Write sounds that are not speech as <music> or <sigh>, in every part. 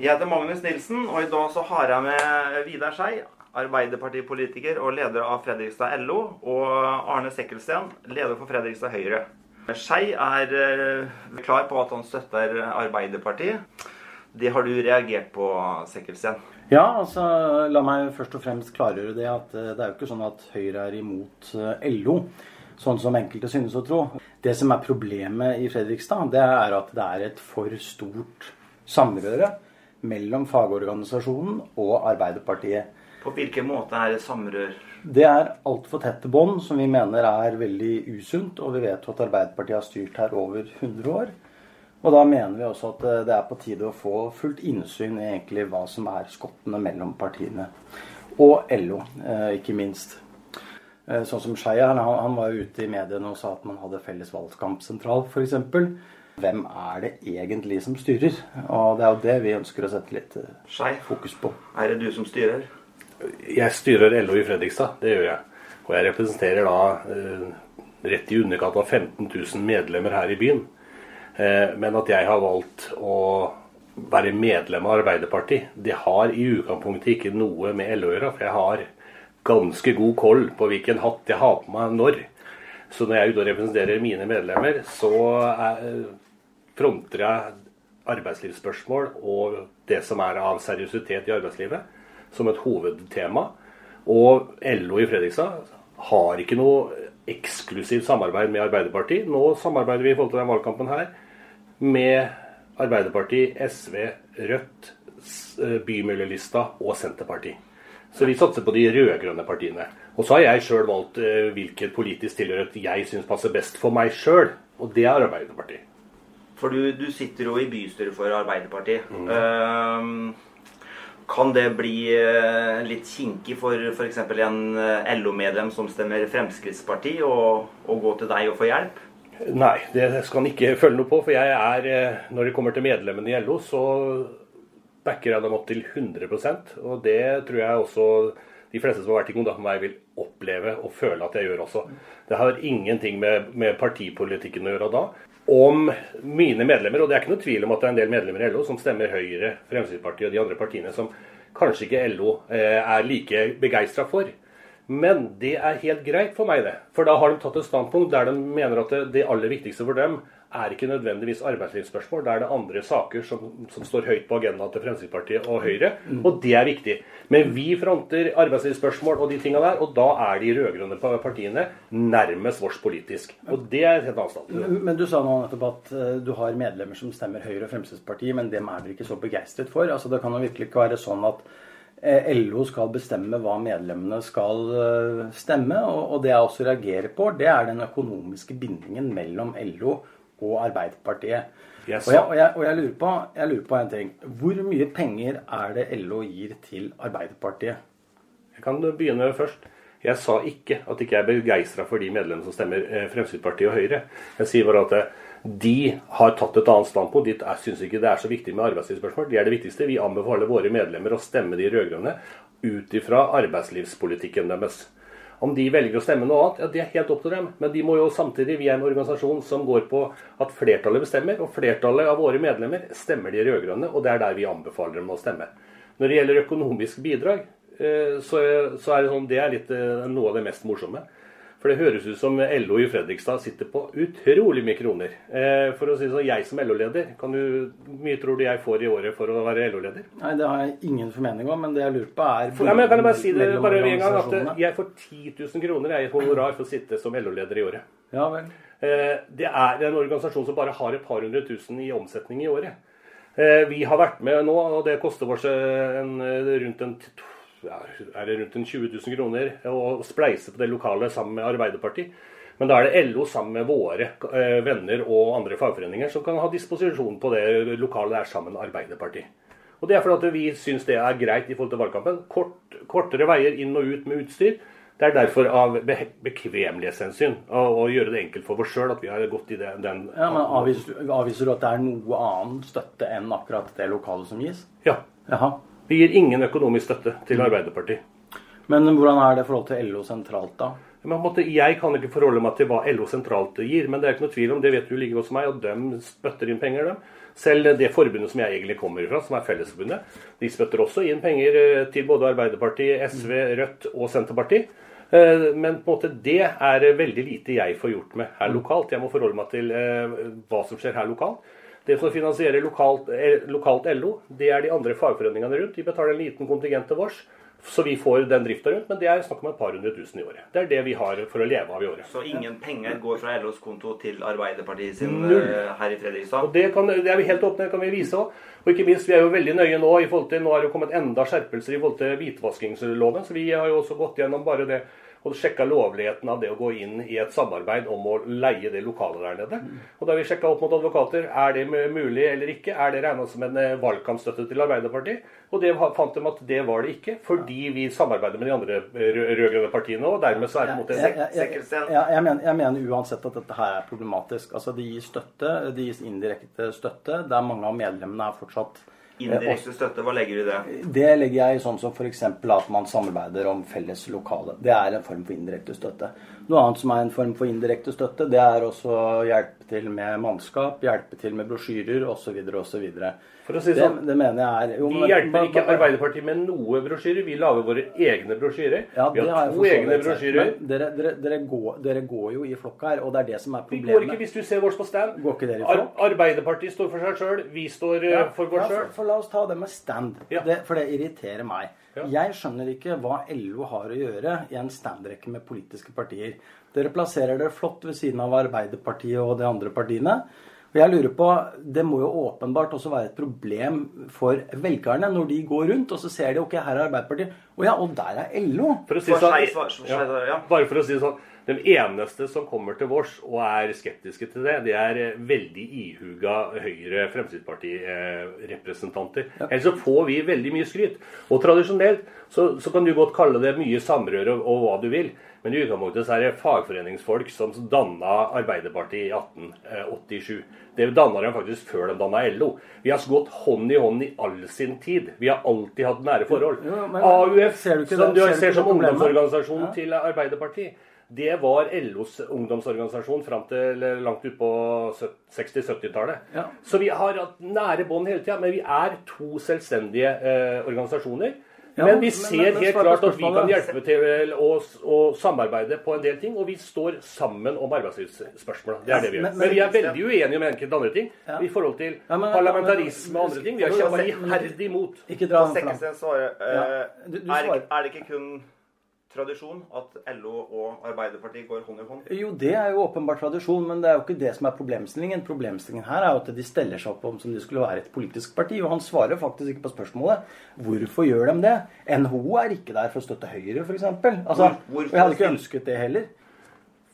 Jeg heter Magnus Nilsen, og i dag så har jeg med Vidar Skei, Arbeiderpartipolitiker og leder av Fredrikstad LO, og Arne Sekkelsten, leder for Fredrikstad Høyre. Skei er eh, klar på at han støtter Arbeiderpartiet. Det har du reagert på, Sekkelsten? Ja, altså la meg først og fremst klargjøre det at eh, det er jo ikke sånn at Høyre er imot eh, LO, sånn som enkelte synes å tro. Det som er problemet i Fredrikstad, det er at det er et for stort samrøre mellom fagorganisasjonen og Arbeiderpartiet. På hvilken måte er det samrør? Det er altfor tette bånd, som vi mener er veldig usunt. Og vi vet jo at Arbeiderpartiet har styrt her over 100 år. Og da mener vi også at det er på tide å få fullt innsyn i egentlig hva som er skottene mellom partiene. Og LO, eh, ikke minst. Eh, sånn som Skeia, han var jo ute i mediene og sa at man hadde felles valgkampsentral, f.eks. Hvem er det egentlig som styrer? Og det er jo det vi ønsker å sette litt eh, fokus på. er det du som styrer? Jeg styrer LO i Fredrikstad, det gjør jeg. Og jeg representerer da eh, rett i underkant av 15 000 medlemmer her i byen. Eh, men at jeg har valgt å være medlem av Arbeiderpartiet, det har i utgangspunktet ikke noe med LO å gjøre. For jeg har ganske god koll på hvilken hatt jeg har på meg når. Så når jeg er ute og representerer mine medlemmer, så er, fronter jeg arbeidslivsspørsmål og det som er av seriøsitet i arbeidslivet som et hovedtema. Og LO i Fredrikstad har ikke noe eksklusivt samarbeid med Arbeiderpartiet. Nå samarbeider vi i forhold til den valgkampen her med Arbeiderpartiet, SV, Rødt, Bymiljølista og Senterpartiet. Så vi satser på de rød-grønne partiene. Og så har jeg sjøl valgt eh, hvilket politisk tilhørighet jeg syns passer best for meg sjøl, og det er Arbeiderpartiet. For du, du sitter jo i bystyret for Arbeiderpartiet. Mm. kan det bli eh, litt kinkig for f.eks. en eh, LO-medlem som stemmer Fremskrittspartiet, å gå til deg og få hjelp? Nei, det skal han ikke følge noe på. For jeg er, eh, når det kommer til medlemmene i LO, så backer jeg dem opp til 100% Og det tror jeg også de fleste som har vært i kontakt med meg, vil oppleve og føle at jeg gjør også. Det har ingenting med, med partipolitikken å gjøre da. Om mine medlemmer, og det er ikke noe tvil om at det er en del medlemmer i LO som stemmer Høyre, Fremskrittspartiet og de andre partiene som kanskje ikke LO eh, er like begeistra for. Men det er helt greit for meg, det. For da har de tatt et standpunkt der de mener at det, aller viktigste for dem er ikke nødvendigvis arbeidslivsspørsmål. Da er det andre saker som, som står høyt på agendaen til Fremskrittspartiet og Høyre, og det er viktig. Men vi fronter arbeidslivsspørsmål og de tinga der, og da er de rød-grønne partiene nærmest vårs politisk. Og det er et helt annet standpunkt. Men, men du sa nå nettopp at uh, du har medlemmer som stemmer Høyre og Fremskrittspartiet, men dem er dere ikke så begeistret for. Altså, Det kan jo virkelig ikke være sånn at eh, LO skal bestemme hva medlemmene skal eh, stemme. Og det jeg også reagerer på, det er den økonomiske bindingen mellom LO og Arbeiderpartiet. Yes. Og, jeg, og, jeg, og jeg, lurer på, jeg lurer på en ting. Hvor mye penger er det LO gir til Arbeiderpartiet? Jeg kan begynne først. Jeg sa ikke at ikke jeg er begeistra for de medlemmene som stemmer eh, Fremskrittspartiet og Høyre. Jeg sier bare at eh, de har tatt et annet standpunkt. De syns ikke det er så viktig med arbeidslivsspørsmål. Det er det viktigste. Vi anbefaler våre medlemmer å stemme de rød-grønne ut ifra arbeidslivspolitikken deres. Om de velger å stemme noe annet, ja, det er helt opp til dem. Men de må jo samtidig, vi er en organisasjon som går på at flertallet bestemmer. Og flertallet av våre medlemmer stemmer de rød-grønne, og det er der vi anbefaler dem å stemme. Når det gjelder økonomisk bidrag, så, er det sånn, det er litt noe av det mest morsomme. For det høres ut som LO i Fredrikstad sitter på utrolig mye kroner. Eh, for å si det sånn, jeg som LO-leder, kan du, mye tror du jeg får i året for å være LO-leder? Nei, det har jeg ingen formening om, men det jeg lurer på er for, Nei, men Kan jeg bare si det bare en gang at jeg får 10 000 kroner jeg, i honorar for å sitte som LO-leder i året. Ja vel. Eh, det er en organisasjon som bare har et par hundre tusen i omsetning i året. Eh, vi har vært med nå, og det koster oss en, rundt en ja, er det rundt en 20 000 kroner å spleise på det lokale sammen med Arbeiderpartiet. Men da er det LO sammen med våre eh, venner og andre fagforeninger som kan ha disposisjon på det lokale der sammen med Arbeiderpartiet. Og Det er fordi at vi syns det er greit i forhold til valgkampen. Kort, kortere veier inn og ut med utstyr. Det er derfor av bekvemmelighetshensyn å gjøre det enkelt for oss sjøl at vi har gått i det, den Ja, men avviser, avviser, du at det er noe annen støtte enn akkurat det lokale som gis? Ja. Jaha. Vi gir ingen økonomisk støtte til Arbeiderpartiet. Men hvordan er det i forhold til LO sentralt, da? Måte, Jeg kan ikke forholde meg til hva LO sentralt gir, men det er ikke noe tvil om, det vet du like godt som meg, og de spytter inn penger, de. Selv det forbundet som jeg egentlig kommer fra, som er Fellesforbundet, de spytter også inn penger eh, til både Arbeiderpartiet, SV, Rødt og Senterpartiet. Eh, men på en måte det er veldig lite jeg får gjort med her lokalt. Jeg må forholde meg til eh, hva som skjer her lokalt. Det som finansierer lokalt, lokalt LO, det er de andre fagforeningene rundt. De betaler en liten kontingent til vårs. Så vi får den drifta rundt, men det er snakk om et par hundre tusen i året. Det er det vi har for å leve av i året. Så ingen penger går fra LOs konto til Arbeiderpartiet sin Null. her i Fredrikstad? Og det, kan, det, er vi helt åpne, det kan vi vise òg. Og ikke minst, vi er jo veldig nøye nå i forhold til Nå har det jo kommet enda skjerpelser i forhold til hvitvaskingsloven, så vi har jo også gått gjennom bare det og sjekka lovligheten av det å gå inn i et samarbeid om å leie det lokalet der nede. Og da vi sjekka opp mot advokater. Er det mulig eller ikke? Er det regna som en eh, valgkampstøtte til Arbeiderpartiet? Og det fant de at det var det ikke, fordi vi samarbeider med de andre rød-grønne partiene. Og dermed så er det på en måte jeg, jeg, jeg, jeg, mener, uansett at dette her er problematisk. Altså Det gis støtte, det gis indirekte støtte, der mange av medlemmene er fortsatt Indirekte støtte, hva legger du i det? Det legger jeg i sånn som f.eks. at man samarbeider om felles lokale. Det er en form for indirekte støtte. Noe annet som er en form for indirekte støtte, det er også hjelpe til med mannskap, hjelpe til med brosjyrer osv. osv. For å si sånn, det, det mener jeg er jo, Vi hjelper ikke Arbeiderpartiet med noe brosjyrer. Vi lager våre egne brosjyrer. Ja, vi har to egne brosjyrer. Dere, dere, dere, går, dere, går, jo i flokk her, og det er det som er problemet. Vi går ikke hvis du ser vårs på stand. Går ikke dere i flokk? Ar Arbeiderpartiet står for seg sjøl, vi står ja, eh, for oss sjøl. Ja, for, la oss ta det med stand, det, for det irriterer meg. Jeg skjønner ikke hva LO har å gjøre i en standrekke med politiske partier. Dere plasserer dere flott ved siden av Arbeiderpartiet og de andre partiene. Og jeg lurer på, Det må jo åpenbart også være et problem for velgerne når de går rundt og så ser de ok, her er Arbeiderpartiet. og ja, og der er LO. For å si sånn, ja, bare for å si det sånn, Den eneste som kommer til vårs og er skeptiske til det, det er eh, veldig ihuga Høyre Fremskrittsparti-representanter. Ja. Ellers så får vi veldig mye skryt. Og tradisjonelt så, så kan du godt kalle det mye samrøre og, og hva du vil. Men i utgangspunktet så er det fagforeningsfolk som danna Arbeiderpartiet i 1887. Det danna de faktisk før de danna LO. Vi har gått hånd i hånd i all sin tid. Vi har alltid hatt nære forhold. Jo, men, AUF, som du ser, ser som ungdomsorganisasjon ja. til Arbeiderpartiet, det var LOs ungdomsorganisasjon fram til langt ut på 60-70-tallet. Ja. Så vi har hatt nære bånd hele tida. Men vi er to selvstendige eh, organisasjoner. Ja, men vi ser men, men, helt klart at vi kan hjelpe til å, å, samarbeide på en del ting. Og vi står sammen om arbeidslivsspørsmål. Det er det vi gjør. Men, men vi er veldig uenige om enkelte andre ting ja. i forhold til parlamentarisme og andre ting. Vi har kjempa iherdig imot. Ikke dra den fram. Er, er det ikke kun tradisjon at LO og Arbeiderpartiet går hånd i hånd? Jo, det er jo åpenbart tradisjon, men det er jo ikke det som er problemstillingen. Problemstillingen her er jo at de steller seg opp om som de skulle være et politisk parti. Og han svarer faktisk ikke på spørsmålet. Hvorfor gjør de det? NHO er ikke der for å støtte Høyre, f.eks. Altså, og jeg hadde ikke ønsket det heller.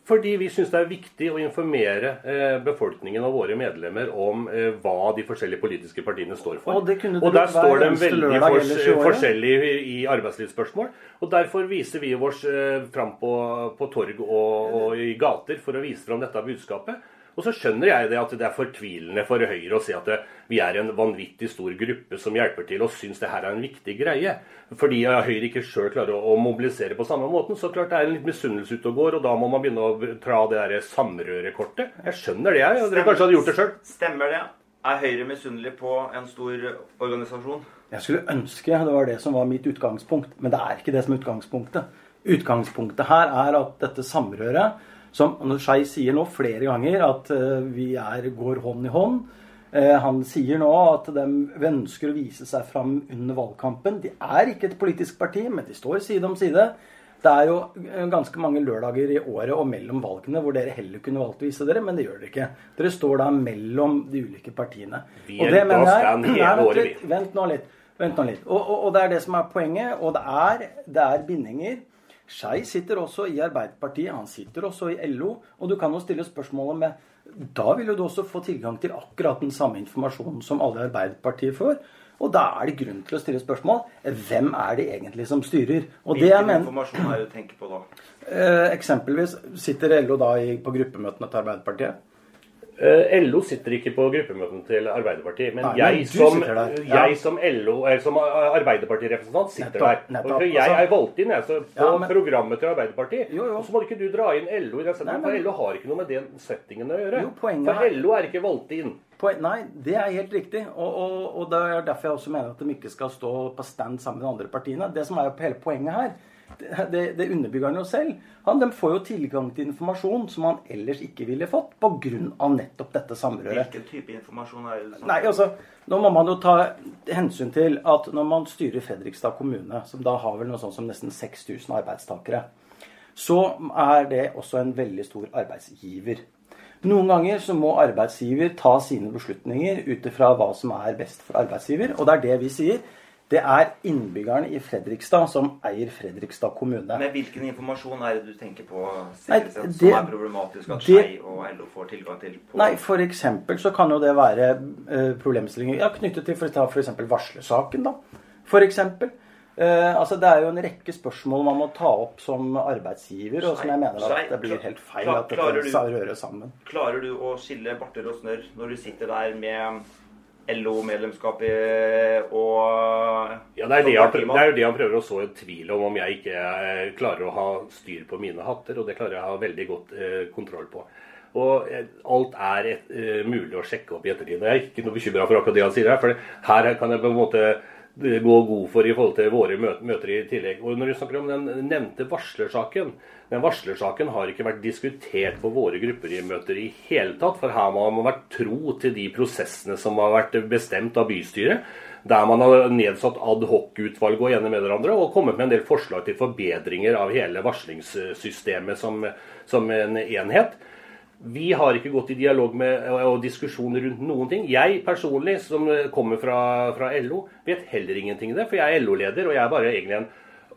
Fordi vi syns det er viktig å informere eh, befolkningen og våre medlemmer om eh, hva de forskjellige politiske partiene står for. Og, og der står de veldig fors forskjellig i arbeidslivsspørsmål. Og derfor viser vi oss eh, fram på, på torg og, og, i gater for å vise fram dette budskapet. Og så skjønner jeg det at det er fortvilende for Høyre å se at det, vi er en vanvittig stor gruppe som hjelper til og syns det her er en viktig greie. Fordi Høyre ikke sjøl klarer å, å, mobilisere på samme måten. Så klart det er en litt misunnelse ute og går, og da må man begynne å tra det der samrørekortet. Jeg skjønner det, jeg. Dere kanskje hadde gjort det sjøl. Stemmer det. Er Høyre misunnelig på en stor organisasjon? Jeg skulle ønske det var det som var mitt utgangspunkt, men det er ikke det som er utgangspunktet. Utgangspunktet her er at dette samrøret som Skei sier nå flere ganger, at eh, vi er, går hånd i hånd. Eh, han sier nå at de ønsker å vise seg fram under valgkampen. De er ikke et politisk parti, men de står side om side. Det er jo eh, ganske mange lørdager i året og mellom valgene hvor dere heller kunne valgt å vise dere, men det gjør dere ikke. Dere står da mellom de ulike partiene. Vi er og det mener jeg vent, litt, vent nå litt. Vent nå litt. Og, og, og, det er det som er poenget. Og det er, det er bindinger Skei sitter også i Arbeiderpartiet, han sitter også i LO. Og du kan jo stille spørsmålet med Da vil du også få tilgang til akkurat den samme informasjonen som alle i Arbeiderpartiet får. Og da er det grunn til å stille spørsmål hvem er det egentlig som styrer. Og Hvilken informasjon er det du tenker på da? Eh, eksempelvis sitter LO da i, på gruppemøtene til Arbeiderpartiet. Eh, LO sitter ikke på gruppemøtene til Arbeiderpartiet, men Nei, men jeg, du som. Ja. jeg som, LO, som Arbeiderpartirepresentant sitter Nettopp, der. nettopp. Jeg Altså- er valgt inn jeg, på Ja, men- programmet til Arbeiderpartiet. Jo, jo. Og så må ikke du dra inn LO i den settingen, men- for LO har ikke noe med den settingen å gjøre. Jo, poenget for LO er ikke valgt inn. Poen- Nei, det er helt riktig. Og, og, og det er derfor jeg også mener at de ikke skal stå på stand sammen med de andre partiene. Det som er hele poenget her, det, det, underbygger han jo selv. Han, de får jo tilgang til informasjon som han ellers ikke ville fått pga. nettopp dette samrøret. Hvilken type informasjon er det? Nei, altså, Nå må man jo ta hensyn til at når man styrer Fredrikstad kommune, som da har vel noe sånt som nesten 6000 arbeidstakere, så er det også en veldig stor arbeidsgiver. Noen ganger så må arbeidsgiver ta sine beslutninger ut ifra hva som er best for arbeidsgiver, og det er det vi sier. Det er innbyggerne i Fredrikstad som eier Fredrikstad kommune. Men hvilken informasjon er det du tenker på Nei, det- som er problematisk at det- Skei og LO får tilgang til? På, Nei, eksempel så kan jo det være uh, problemstillinger ja, knyttet til eksempel varslersaken, da. For eksempel. Eh, altså Det er jo en rekke spørsmål man må ta opp som arbeidsgiver, og som jeg mener at det blir helt feil at dette rører sammen. Klarer du å skille barter og snørr når du sitter der med LO-medlemskap i- og Ja, det er, det, han, det er jo det han prøver å så en tvil om, om jeg ikke eh, klarer å ha styr på mine hatter. Og det klarer jeg å ha veldig godt eh, kontroll på. Og eh, alt er et, eh, mulig å sjekke opp i ettertid. Jeg er ikke noe bekymra for akkurat det han sier her. For her kan jeg på en måte gå god for i forhold til våre møter i tillegg. Og når du snakker om den nevnte varslersaken Den varslersaken har ikke vært diskutert på våre grupper i møter i hele tatt. For her har man vært tro til de prosessene som har vært bestemt av bystyret der man har nedsatt adhocutvalg og ene med hverandre, og kommet med en del forslag til forbedringer av hele varslingssystemet som, som en enhet. Vi har ikke gått i dialog med og diskusjon rundt noen ting. Jeg personlig, som kommer fra, fra LO, vet heller ingenting om det, for jeg er LO-leder, og jeg er bare egentlig en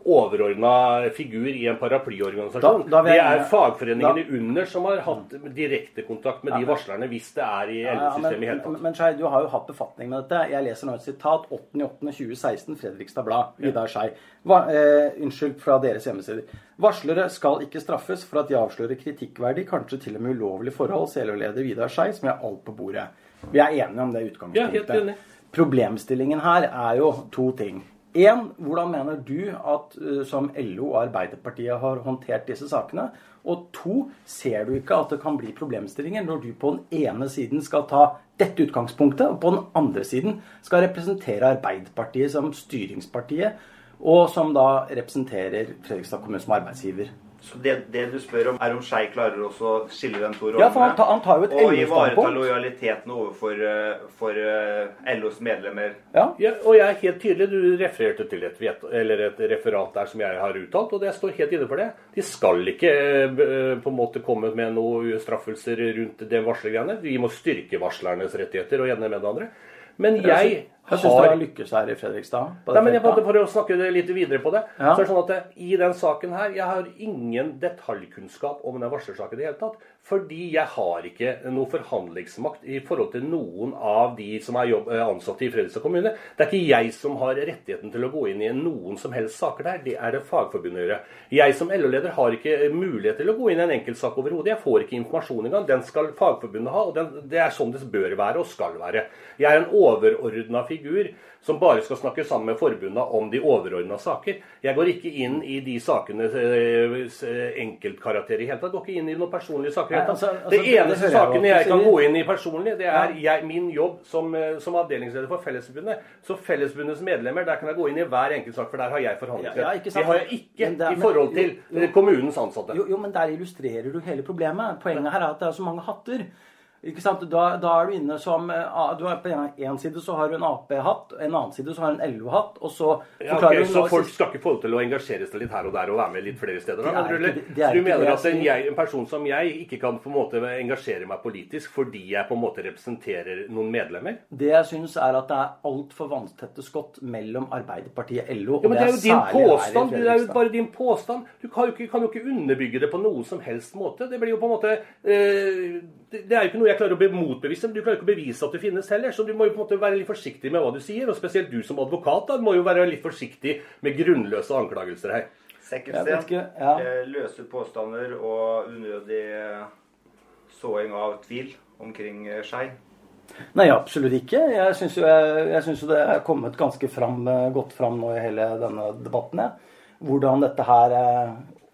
overordna figur i en paraplyorganisasjon. Da- da vil det er fagforeningene under som har hatt direkte kontakt med de varslerne hvis det er i Ja, LO-systemet i men, hele tatt. men Skei, du har jo hatt befatning med dette. Jeg leser nå et sitat 8.8.2016, Fredrikstad Blad. Vidar Skei. Eh, unnskyld, fra deres hjemmesider. Varslere skal ikke straffes for at de avslører kritikkverdig, kanskje til og med ulovlig forhold, sier LO-leder Vidar Skei, som gjør alt på bordet. Vi er enige om det Ja, utgangspunktet. enig. Problemstillingen her er jo to ting. En, hvordan mener du at uh, som LO og Arbeiderpartiet har håndtert disse sakene? Og to, ser du ikke at det kan bli problemstillinger når du på den ene siden skal ta dette utgangspunktet, og på den andre siden skal representere Arbeiderpartiet som styringspartiet, og som da representerer Fredrikstad kommune som arbeidsgiver? Så det, det du spør om, er om Skei klarer også å skille de to rollene? Ja, for han tar- han tar jo et Og ivareta lojaliteten overfor eh, for uh, LOs medlemmer. Ja, Ja, og jeg er helt tydelig. Du refererte til et, vet, eller et referat der som jeg har uttalt, og jeg står helt inne for det. De skal ikke eh, eh, på en måte komme med noen straffelser rundt det varslergreiene. Vi må styrke varslernes rettigheter og ene med det andre. Men jeg jeg syns det har lykkes her i Fredrikstad. Nei, men jeg. For å snakke litt videre på det. Ja. så er det sånn at I den saken her Jeg har ingen detaljkunnskap om den varslersaken i det hele tatt. Fordi jeg har ikke noe forhandlingsmakt i forhold til noen av de som er eh, ansatte i Fredrikstad kommune. Det er ikke jeg som har rettigheten til å gå inn i noen som helst saker der. Det er det fagforbundet å gjøre. Jeg som LO-leder har ikke mulighet til å gå inn i en enkeltsak overhodet. Jeg får ikke informasjon engang. Den skal fagforbundet ha, og den, det er sånn det bør være og skal være. Jeg er en overordna figur som bare skal snakke sammen med forbundene om de overordna saker. Jeg går ikke inn i de sakene enkeltkarakterer s- enkeltkarakter i hele tatt. Jeg går ikke inn i noen personlige saker. Nei, altså- altså, det eneste jeg saken jeg kan gå inn i personlig, det er jeg, min jobb som, eh, som avdelingsleder for Fellesforbundet. Så Fellesforbundets medlemmer, der kan jeg gå inn i hver enkelt sak, for der har jeg forhandlingsrett. Ja, ja, det har jeg ikke er- i forhold til jo, kommunens ansatte. Jo, jo, men der illustrerer du hele problemet. Poenget her er at det er så mange hatter. Ikke sant? Da, da er du inne som eh, du er På en side så har du en Ap-hatt, en annen side så har du en LO-hatt, og så Ja, okay, du så folk skal ikke få lov til å engasjere seg litt her og der og være med litt flere steder? Da, Det er det- det er så du mener at en, jeg, en person som jeg ikke kan på en måte engasjere meg politisk fordi jeg på en måte representerer noen medlemmer? Det jeg syns er at det er altfor vanntette skott mellom Arbeiderpartiet og LO. Ja, men Det er jo din påstand. Det er jo bare din påstand. Du kan jo, ikke, kan jo ikke underbygge det på noen som helst måte. Det blir jo på en måte eh, det, det er jo ikke noe jeg klarer å be- motbevise, men du klarer ikke å bevise at det finnes heller. Så du må jo på en måte være litt forsiktig med hva du sier. Og spesielt du som advokat da, må jo være litt forsiktig med grunnløse anklagelser her. Sekkelsten. ja. eh, Løse påstander og unødig eh, såing av tvil omkring seg? Skei? Nei, absolutt ikke. Jeg syns jo, jo det er kommet ganske fram, godt fram nå i hele denne debatten. Ja. Hvordan dette her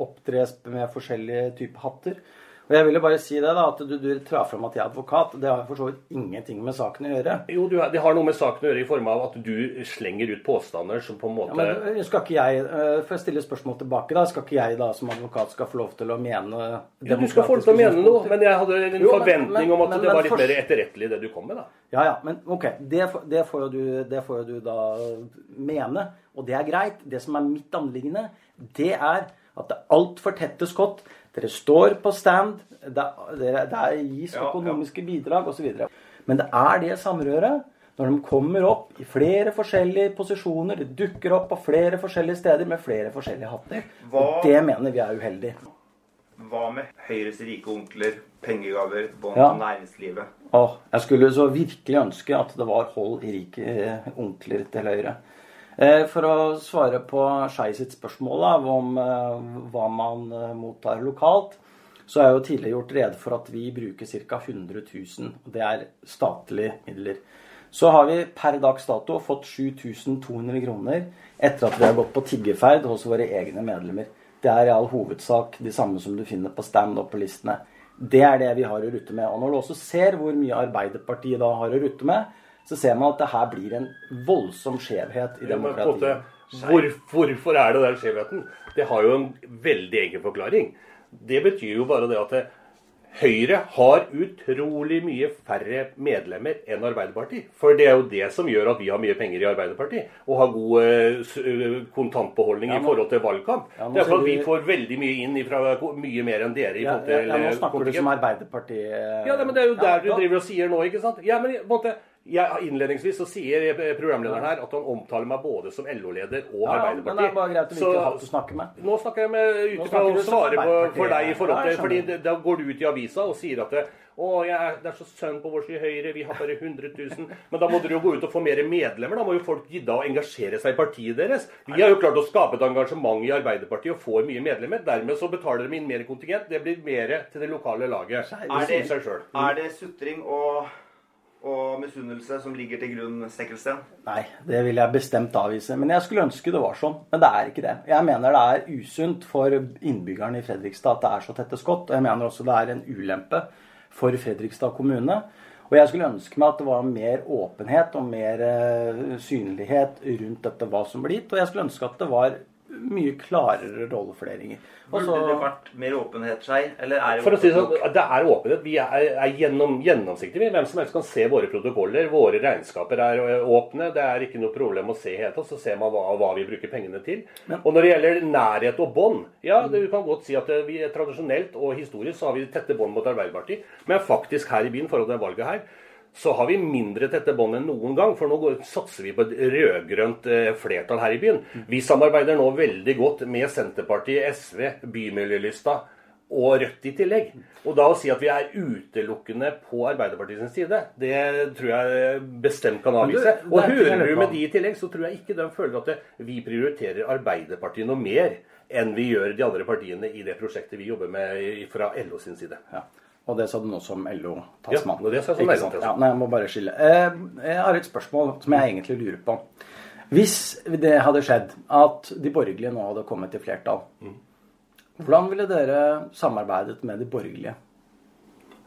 opptres med forskjellige typer hatter. Og jeg ville bare si det da, at du, du traff fram at jeg er advokat. Det har for så vidt ingenting med saken å gjøre. Jo, du, det har noe med saken å gjøre i form av at du slenger ut påstander som på en måte ja, men skal ikke jeg, eh, For å stille spørsmål tilbake, da, skal ikke jeg da som advokat skal få lov til å mene Jo, du skal få lov til å mene noe, men jeg hadde en jo, forventning men, men, om at men, det var litt mer etterrettelig det du kom med, da. Ja, ja, men ok. Det, det, får du, det får jo du da mene, og det er greit. Det som er mitt anliggende, det er at det er altfor tette skott dere står på stand, det, det gis økonomiske bidrag osv. Men det er det samrøret når de kommer opp i flere forskjellige posisjoner, de dukker opp på flere forskjellige steder med flere forskjellige hatter. Hva, og det mener vi er uheldig. Hva med Høyres rike onkler, pengegaver, bånd ja. til næringslivet? Åh, jeg skulle så virkelig ønske at det var hold i rike eh, onkler til Høyre. Eh, for å svare på Skei sitt spørsmål da, om eh, hva man eh, mottar lokalt, så er jo tidligere gjort rede for at vi bruker ca. 100 000. og Det er statlige midler. Så har vi per dags dato fått 7200 kroner etter at vi har gått på tiggeferd hos våre egne medlemmer. Det er i all hovedsak de samme som du finner på stand og på listene. Det er det vi har å rutte med. Og når du også ser hvor mye Arbeiderpartiet da har å rutte med, så ser man at det her blir en voldsom skjevhet i demokratiet. Hvor, hvorfor er det den skjevheten? Det har jo en veldig enkel forklaring. Det betyr jo bare det at Høyre har utrolig mye færre medlemmer enn Arbeiderpartiet. For det er jo det som gjør at vi har mye penger i Arbeiderpartiet. Og har god uh, kontantbeholdning ja, nå, i forhold til valgkamp. Ja, det er for at vi får veldig mye inn ifra mye mer enn dere. i forhold til ja, ja, Nå snakker du som Arbeiderpartiet. Ja, men det er jo der du driver og sier nå, ikke sant? Ja, men på en måte jeg, innledningsvis så sier programlederen her at han omtaler meg både som LO-leder og ja, Arbeiderpartiet. Men det er bare greit å vite hvem du snakker med. Nå snakker jeg med ut ifra å svare på, for deg i forhold til fordi Da går du ut i avisa og sier at det, å, jeg, det er så sønn på vår side Høyre, vi har bare 100 000. Men da må dere jo gå ut og få mer medlemmer. Da må jo folk gidde å engasjere seg i partiet deres. Vi har jo klart å skape et engasjement i Arbeiderpartiet og får mye medlemmer. Dermed så betaler de inn mer kontingent. Det blir mer til det lokale laget. Det sier seg. Er det sutring og og misunnelse som ligger til grunn, Stekkelsten? Nei, det vil jeg bestemt avvise. Men jeg skulle ønske det var sånn. Men det er ikke det. Jeg mener det er usunt for innbyggerne i Fredrikstad at det er så tette skott. Og jeg mener også det er en ulempe for Fredrikstad kommune. Og jeg skulle ønske meg at det var mer åpenhet og mer uh, synlighet rundt dette hva som blir gitt. Og jeg skulle ønske at det var mye klarere rollefordelinger. Burde det vært mer åpenhet seg, eller er det For å si sånn, det er åpenhet. Vi er, er gjennom, gjennomsiktige. Hvem som helst kan se våre protokoller. Våre regnskaper er åpne. Det er ikke noe problem å se helt. Så ser man hva, hva vi bruker pengene til. Men, og når det gjelder nærhet og bånd, ja, det, du kan godt si at vi tradisjonelt og historisk så har vi tette bånd mot Arbeiderpartiet. Men faktisk her i byen, forhold til valget her, så har vi mindre tette bånd enn noen gang. For nå går, satser vi på et rød-grønt eh, flertall her i byen. Vi samarbeider nå veldig godt med Senterpartiet, SV, Bymiljølysta og Rødt i tillegg. Og da å si at vi er utelukkende på Arbeiderpartiets side, det tror jeg bestemt kan avvise. Og hører du med de i tillegg, så tror jeg ikke de føler at det, vi prioriterer Arbeiderpartiet noe mer enn vi gjør de andre partiene i det prosjektet vi jobber med fra LO sin side. Ja. Og det sa du nå som LO-talsmann. Ja, det sa jeg som LO ja, nei, jeg må bare skille. Eh, jeg har et spørsmål som jeg egentlig lurer på. Hvis det hadde skjedd at de borgerlige nå hadde kommet til flertall, hvordan ville dere samarbeidet med de borgerlige?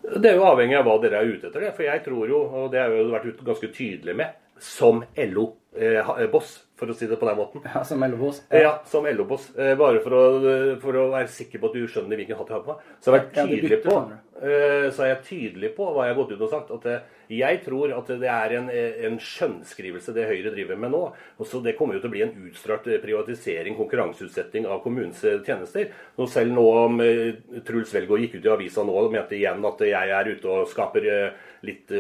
Det er jo avhengig av hva dere er ute etter. det, For jeg tror jo, og det har jeg jo vært ganske tydelig med, som LO-boss, eh, for å si det på den måten. Ja, Som LO-boss? Ja. ja. som LO-boss. Eh, bare for å, for å, være sikker på at du skjønner hvilken hatt jeg har på meg. Så på, eh, så er jeg tydelig på hva jeg har gått ut og sagt. At jeg tror at det er en, en skjønnskrivelse det Høyre driver med nå. Og så Det kommer jo til å bli en utstrakt privatisering, konkurranseutsetting av kommunens tjenester. Og selv nå om Truls Velgaard gikk ut i avisa nå og mente igjen at jeg er ute og skaper litt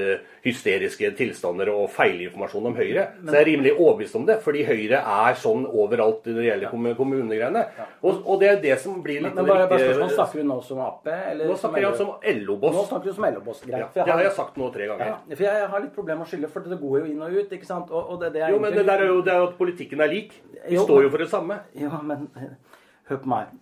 hysteriske tilstander og feilinformasjon om Høyre, så jeg er rimelig overbevist om det. fordi Høyre er sånn overalt når det gjelder ja. kommunegreiene. Og, og, det er det som blir litt Men, bare, bare spørsmål, Snakker du nå som Ap? Eller nå snakker jeg som LO-boss. Nå snakker du som LO-boss, greit. Det har jeg sagt nå tre ganger. Ja, for jeg har litt problemer med å skylde, for det går jo inn og ut. ikke sant? Og, og det, det jo, men det, der er jo, det er jo at politikken er lik. Vi jo, står jo for det samme. Ja, men hør på meg.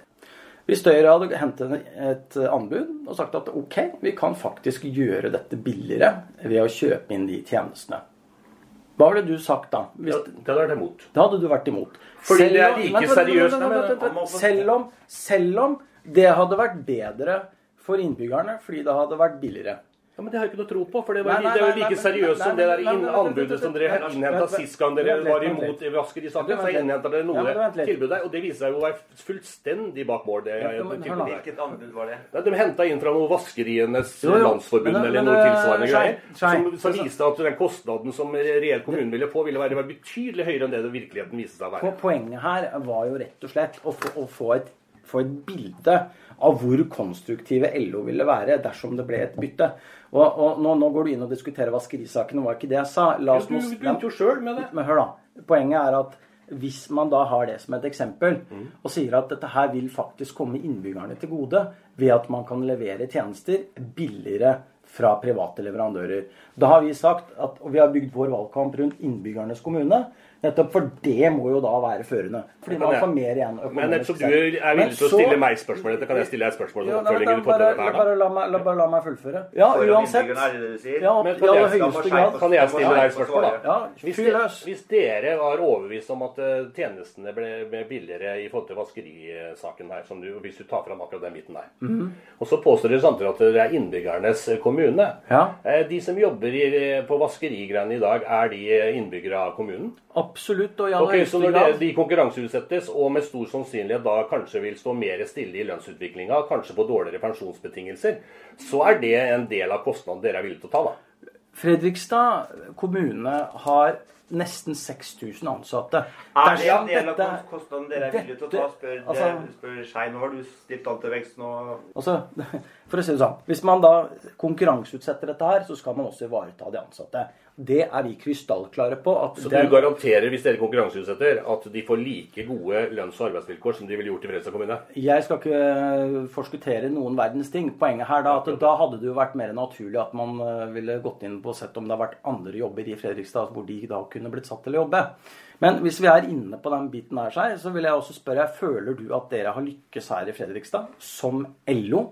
Hvis Høyre hadde hentet et anbud og sagt at ok, vi kan faktisk gjøre dette billigere ved å kjøpe inn de tjenestene. Hva hadde du sagt da? Hvis, Ja, det hadde vært imot. da hadde du vært imot. Fordi det er like seriøst-. Selv om, selv om det hadde vært bedre for innbyggerne fordi det hadde vært billigere. Ja, Men det har jeg ikke noe tro på. For det, var, nei, det er jo like seriøst som det der anbudet som dere innhenta sist gang dere var imot vent. vaskerisaken. Så innhenta dere noe tilbud der, og det viser seg jo å være fullstendig bak mål. Hvilket anbud var det? De henta inn fra noe Vaskerienes jo. landsforbund eller noe eh, tilsvarende greier. Som, som viste at den kostnaden som reell kommunen ville få, ville være betydelig høyere enn det det virkeligheten viste seg å være. Poenget her var jo rett og slett å få, et, få et bilde av hvor konstruktive LO ville være dersom det ble et bytte. Og, og nå, nå går du inn og diskuterer vaskerisakene, var ikke det jeg sa. La oss Du begynte jo sjøl med det. Men hør, da. Poenget er at hvis man da har det som et eksempel, og sier at dette her vil faktisk komme innbyggerne til gode ved at man kan levere tjenester billigere fra private leverandører. Da har vi sagt at, og vi har bygd vår valgkamp rundt innbyggernes kommune, nettopp for det må jo da være førende. Fordi man får mer igjen Men nettopp du er villig til å stille meg spørsmål dette, kan jeg stille deg et spørsmål som Ja, nei, oppfølging bare, her, bare, la meg, la, bare la meg fullføre. Ja, uansett. Ja, Men kan jeg- Kan jeg stille deg et spørsmål, da? Ja, Hvis, de, hvis dere var overbevist om at eh, tjenestene ble, billigere i forhold til vaskerisaken her, som du, hvis du tar fram akkurat den biten der, Mhm. og så påstår dere samtidig at det er innbyggernes eh, kommune Ja. Eh, De som jobber i, på vaskerigreiene i dag, er de innbyggere av kommunen? Absolutt, og i aller okay, Så når grad. det, de konkurranseutsettes, og med stor sannsynlighet da kanskje vil stå mer stille i lønnsutviklinga, kanskje på dårligere pensjonsbetingelser, så er det en del av kostnaden dere er villige til å ta, da. Fredrikstad kommune har nesten 6000 ansatte. Er det en del av dette- kostnaden dere er villige til å ta? Spør, altså- spør Skei. Nå har du stilt an til vekst nå. Altså, <laughs> for å si det sånn, Hvis man da konkurranseutsetter dette her, så skal man også ivareta de ansatte. Det er vi krystallklare på. Så den- du garanterer, hvis dere konkurranseutsetter, at de får like gode lønns- og arbeidsvilkår som de ville gjort i Fredrikstad kommune? Jeg skal ikke eh, forskuttere noen verdens ting. Poenget her da, at da hadde det jo vært mer naturlig at man eh, ville gått inn på og sett om det har vært andre jobber i Fredrikstad hvor de da kunne blitt satt til å jobbe. Men hvis vi er inne på den biten her, så vil jeg også spørre føler du at dere har lykkes her i Fredrikstad som LO?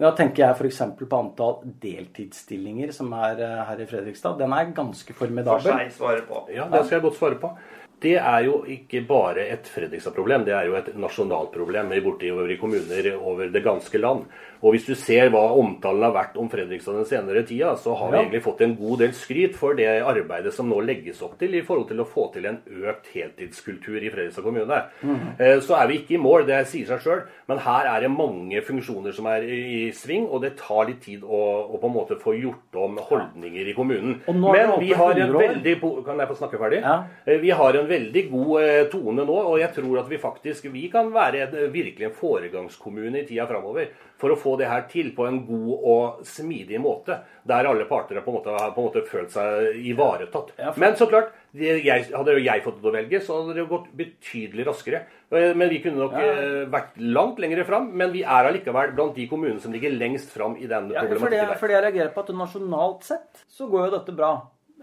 Da tenker jeg f.eks. på antall deltidsstillinger som er eh, her i Fredrikstad. Den er ganske For seg svare på. Ja, det skal jeg godt svare på. Det er jo ikke bare et Fredrikstad-problem, det er jo et nasjonalt problem bortover i kommuner over det ganske land. Og hvis du ser hva omtalen har vært om Fredrikstad den senere tida, så har vi egentlig fått en god del skryt for det arbeidet som nå legges opp til i forhold til å få til en økt heltidskultur i Fredrikstad kommune. Mm. Så er vi ikke i mål, det sier seg sjøl, men her er det mange funksjoner som er i sving, og det tar litt tid å, å på en måte få gjort om holdninger i kommunen. Men vi har en veldig Kan jeg få snakke ferdig? Ja. Eh, Vi har en veldig god eh, tone nå, og jeg tror at vi faktisk vi kan være en, eh, virkelig en foregangskommune i tida framover for å få det her til på en god og smidig måte, der alle parter har på en måte, på en måte følt seg ivaretatt. Men så klart, jeg, hadde jo jeg fått det å velge, så hadde det jo gått betydelig raskere. Eh, Men vi kunne nok Ja. vært langt lenger fram, men vi er allikevel blant de kommunene som ligger lengst fram i den Ja, for det, problematikken for det jeg reagerer på at nasjonalt sett så går jo dette bra.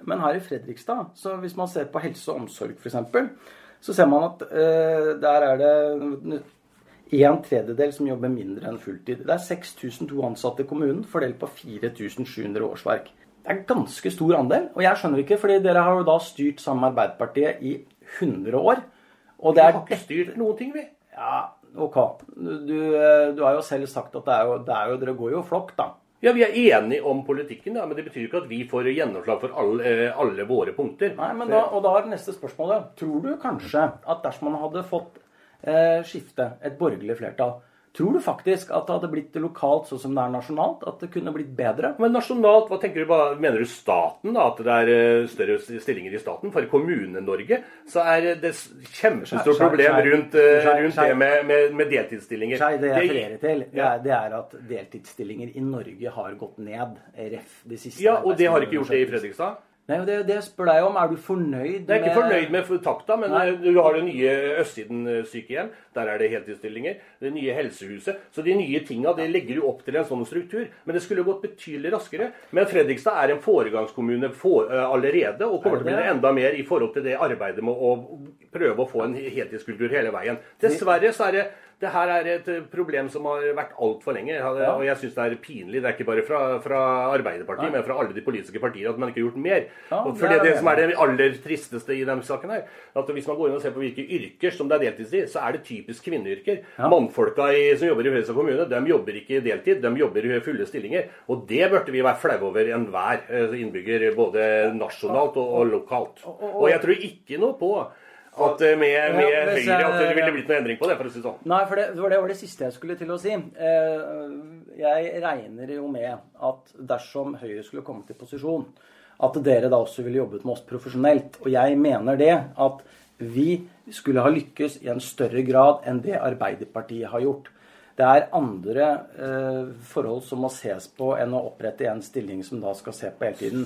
Men her i Fredrikstad, så hvis man ser på helse og omsorg f.eks., så ser man at eh, der er det en tredjedel som jobber mindre enn fulltid. Det er 6002 ansatte i kommunen fordelt på 4700 årsverk. Det er en ganske stor andel. Og jeg skjønner ikke, fordi dere har jo da styrt sammen med Arbeiderpartiet i 100 år. Og Vi det har er ikke styrt noen ting, vi. Ja, ok. Du, du, eh, har jo selv sagt at det er jo, det er jo Dere går jo flokk, da. Ja, Vi er enige om politikken, ja, men det betyr ikke at vi får gjennomslag for alle, eh, alle våre punkter. Nei, men da, og da er neste spørsmålet. Tror du kanskje at dersom man hadde fått eh, skifte, et borgerlig flertall, tror du faktisk at det hadde blitt lokalt sånn som det er nasjonalt? At det kunne blitt bedre? Men nasjonalt, hva tenker du, hva, mener du staten, da? At det er eh, større stillinger i staten? For i Kommune-Norge så er det kjempestort problem rundt, eh, rundt det med, med, med deltidsstillinger. Skei, det jeg refererer til, det er, det er at deltidsstillinger i Norge har gått ned. Ref. de siste Ja, og det har ikke gjort det i Fredrikstad. Nei, det, det jeg spør deg om. Er du fornøyd med Jeg er ikke fornøyd med takta, men Nei. du har det nye Østsiden eh, sykehjem. Der er det heltidsstillinger. Det nye helsehuset. Så de nye tinga det legger jo opp til en sånn struktur. Men det skulle gått betydelig raskere. Men Fredrikstad er en foregangskommune for, uh, allerede, og kommer Er til å bli det enda mer i forhold til det arbeidet med å prøve å få en heltidskultur hele veien. Dessverre så er det Det her er et eh, problem som har vært altfor lenge. Og jeg syns det er pinlig. Det er ikke bare fra, fra Arbeiderpartiet, men fra alle de politiske partier at man ikke har gjort mer. Og for det, det, som er det aller tristeste i denne saken her, at hvis man går inn og ser på hvilke yrker som det er deltidstid, så er det typisk kvinneyrker. Mannfolka i, som jobber i Fredrikstad kommune, de jobber ikke deltid, de jobber i fulle stillinger. Og det burde vi være flaue over enhver eh, innbygger, både nasjonalt og, og lokalt. Og jeg tror ikke noe på at eh, med, med ja, Høyre at det ville blitt noen endring på det, for å si sånn. Nei, for det, det, var det siste jeg skulle til å si. Eh, jeg regner jo med at dersom Høyre skulle komme til posisjon, at dere da også ville jobbet med oss profesjonelt. Og jeg mener det at vi skulle ha lykkes i en større grad enn det Arbeiderpartiet har gjort. Det er andre eh, forhold som må ses på enn å opprette en stilling som da skal se på hele tiden.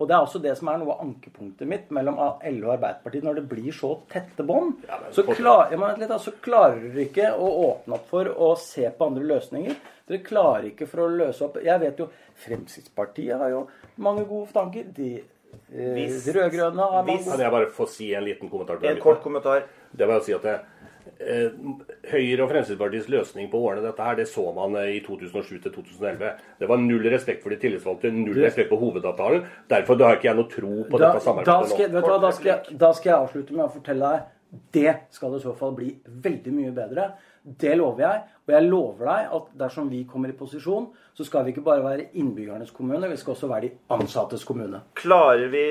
Og det er også det som er noe av ankepunktet mitt mellom LO og Arbeiderpartiet. Når det blir så tette bånd, ja, så, klar, ja, så, klarer dere ikke å åpne opp for å se på andre løsninger. Dere klarer ikke for å løse opp Jeg vet jo Fremskrittspartiet har jo mange gode tanker. De, eh, de rød-grønne har mange gode Kan jeg bare få si en liten kommentar? En kort kommentar. Det var å si at det, Eh, Høyre og Fremskrittspartiets løsning på årene dette her, det så man eh, i 2007 til 2011. Det var null respekt for de tillitsvalgte, null respekt for hovedavtalen. Derfor har ikke jeg noe tro på da, dette samarbeidet da nå. Da skal, jeg, da skal jeg avslutte med å fortelle deg det skal i så fall bli veldig mye bedre. Det lover jeg. Og jeg lover deg at dersom vi kommer i posisjon, så skal vi ikke bare være innbyggernes kommune, vi skal også være de ansattes kommune. Klarer vi,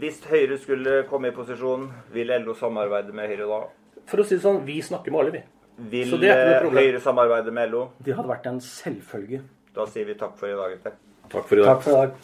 hvis Høyre skulle komme i posisjon, vil LO samarbeide med Høyre da? For å si det sånn, vi snakker med alle, vi. Vil eh, Høyre samarbeide med LO? Det hadde vært en selvfølge. Da sier vi takk for i dag. Takk for i dag. Takk for i dag.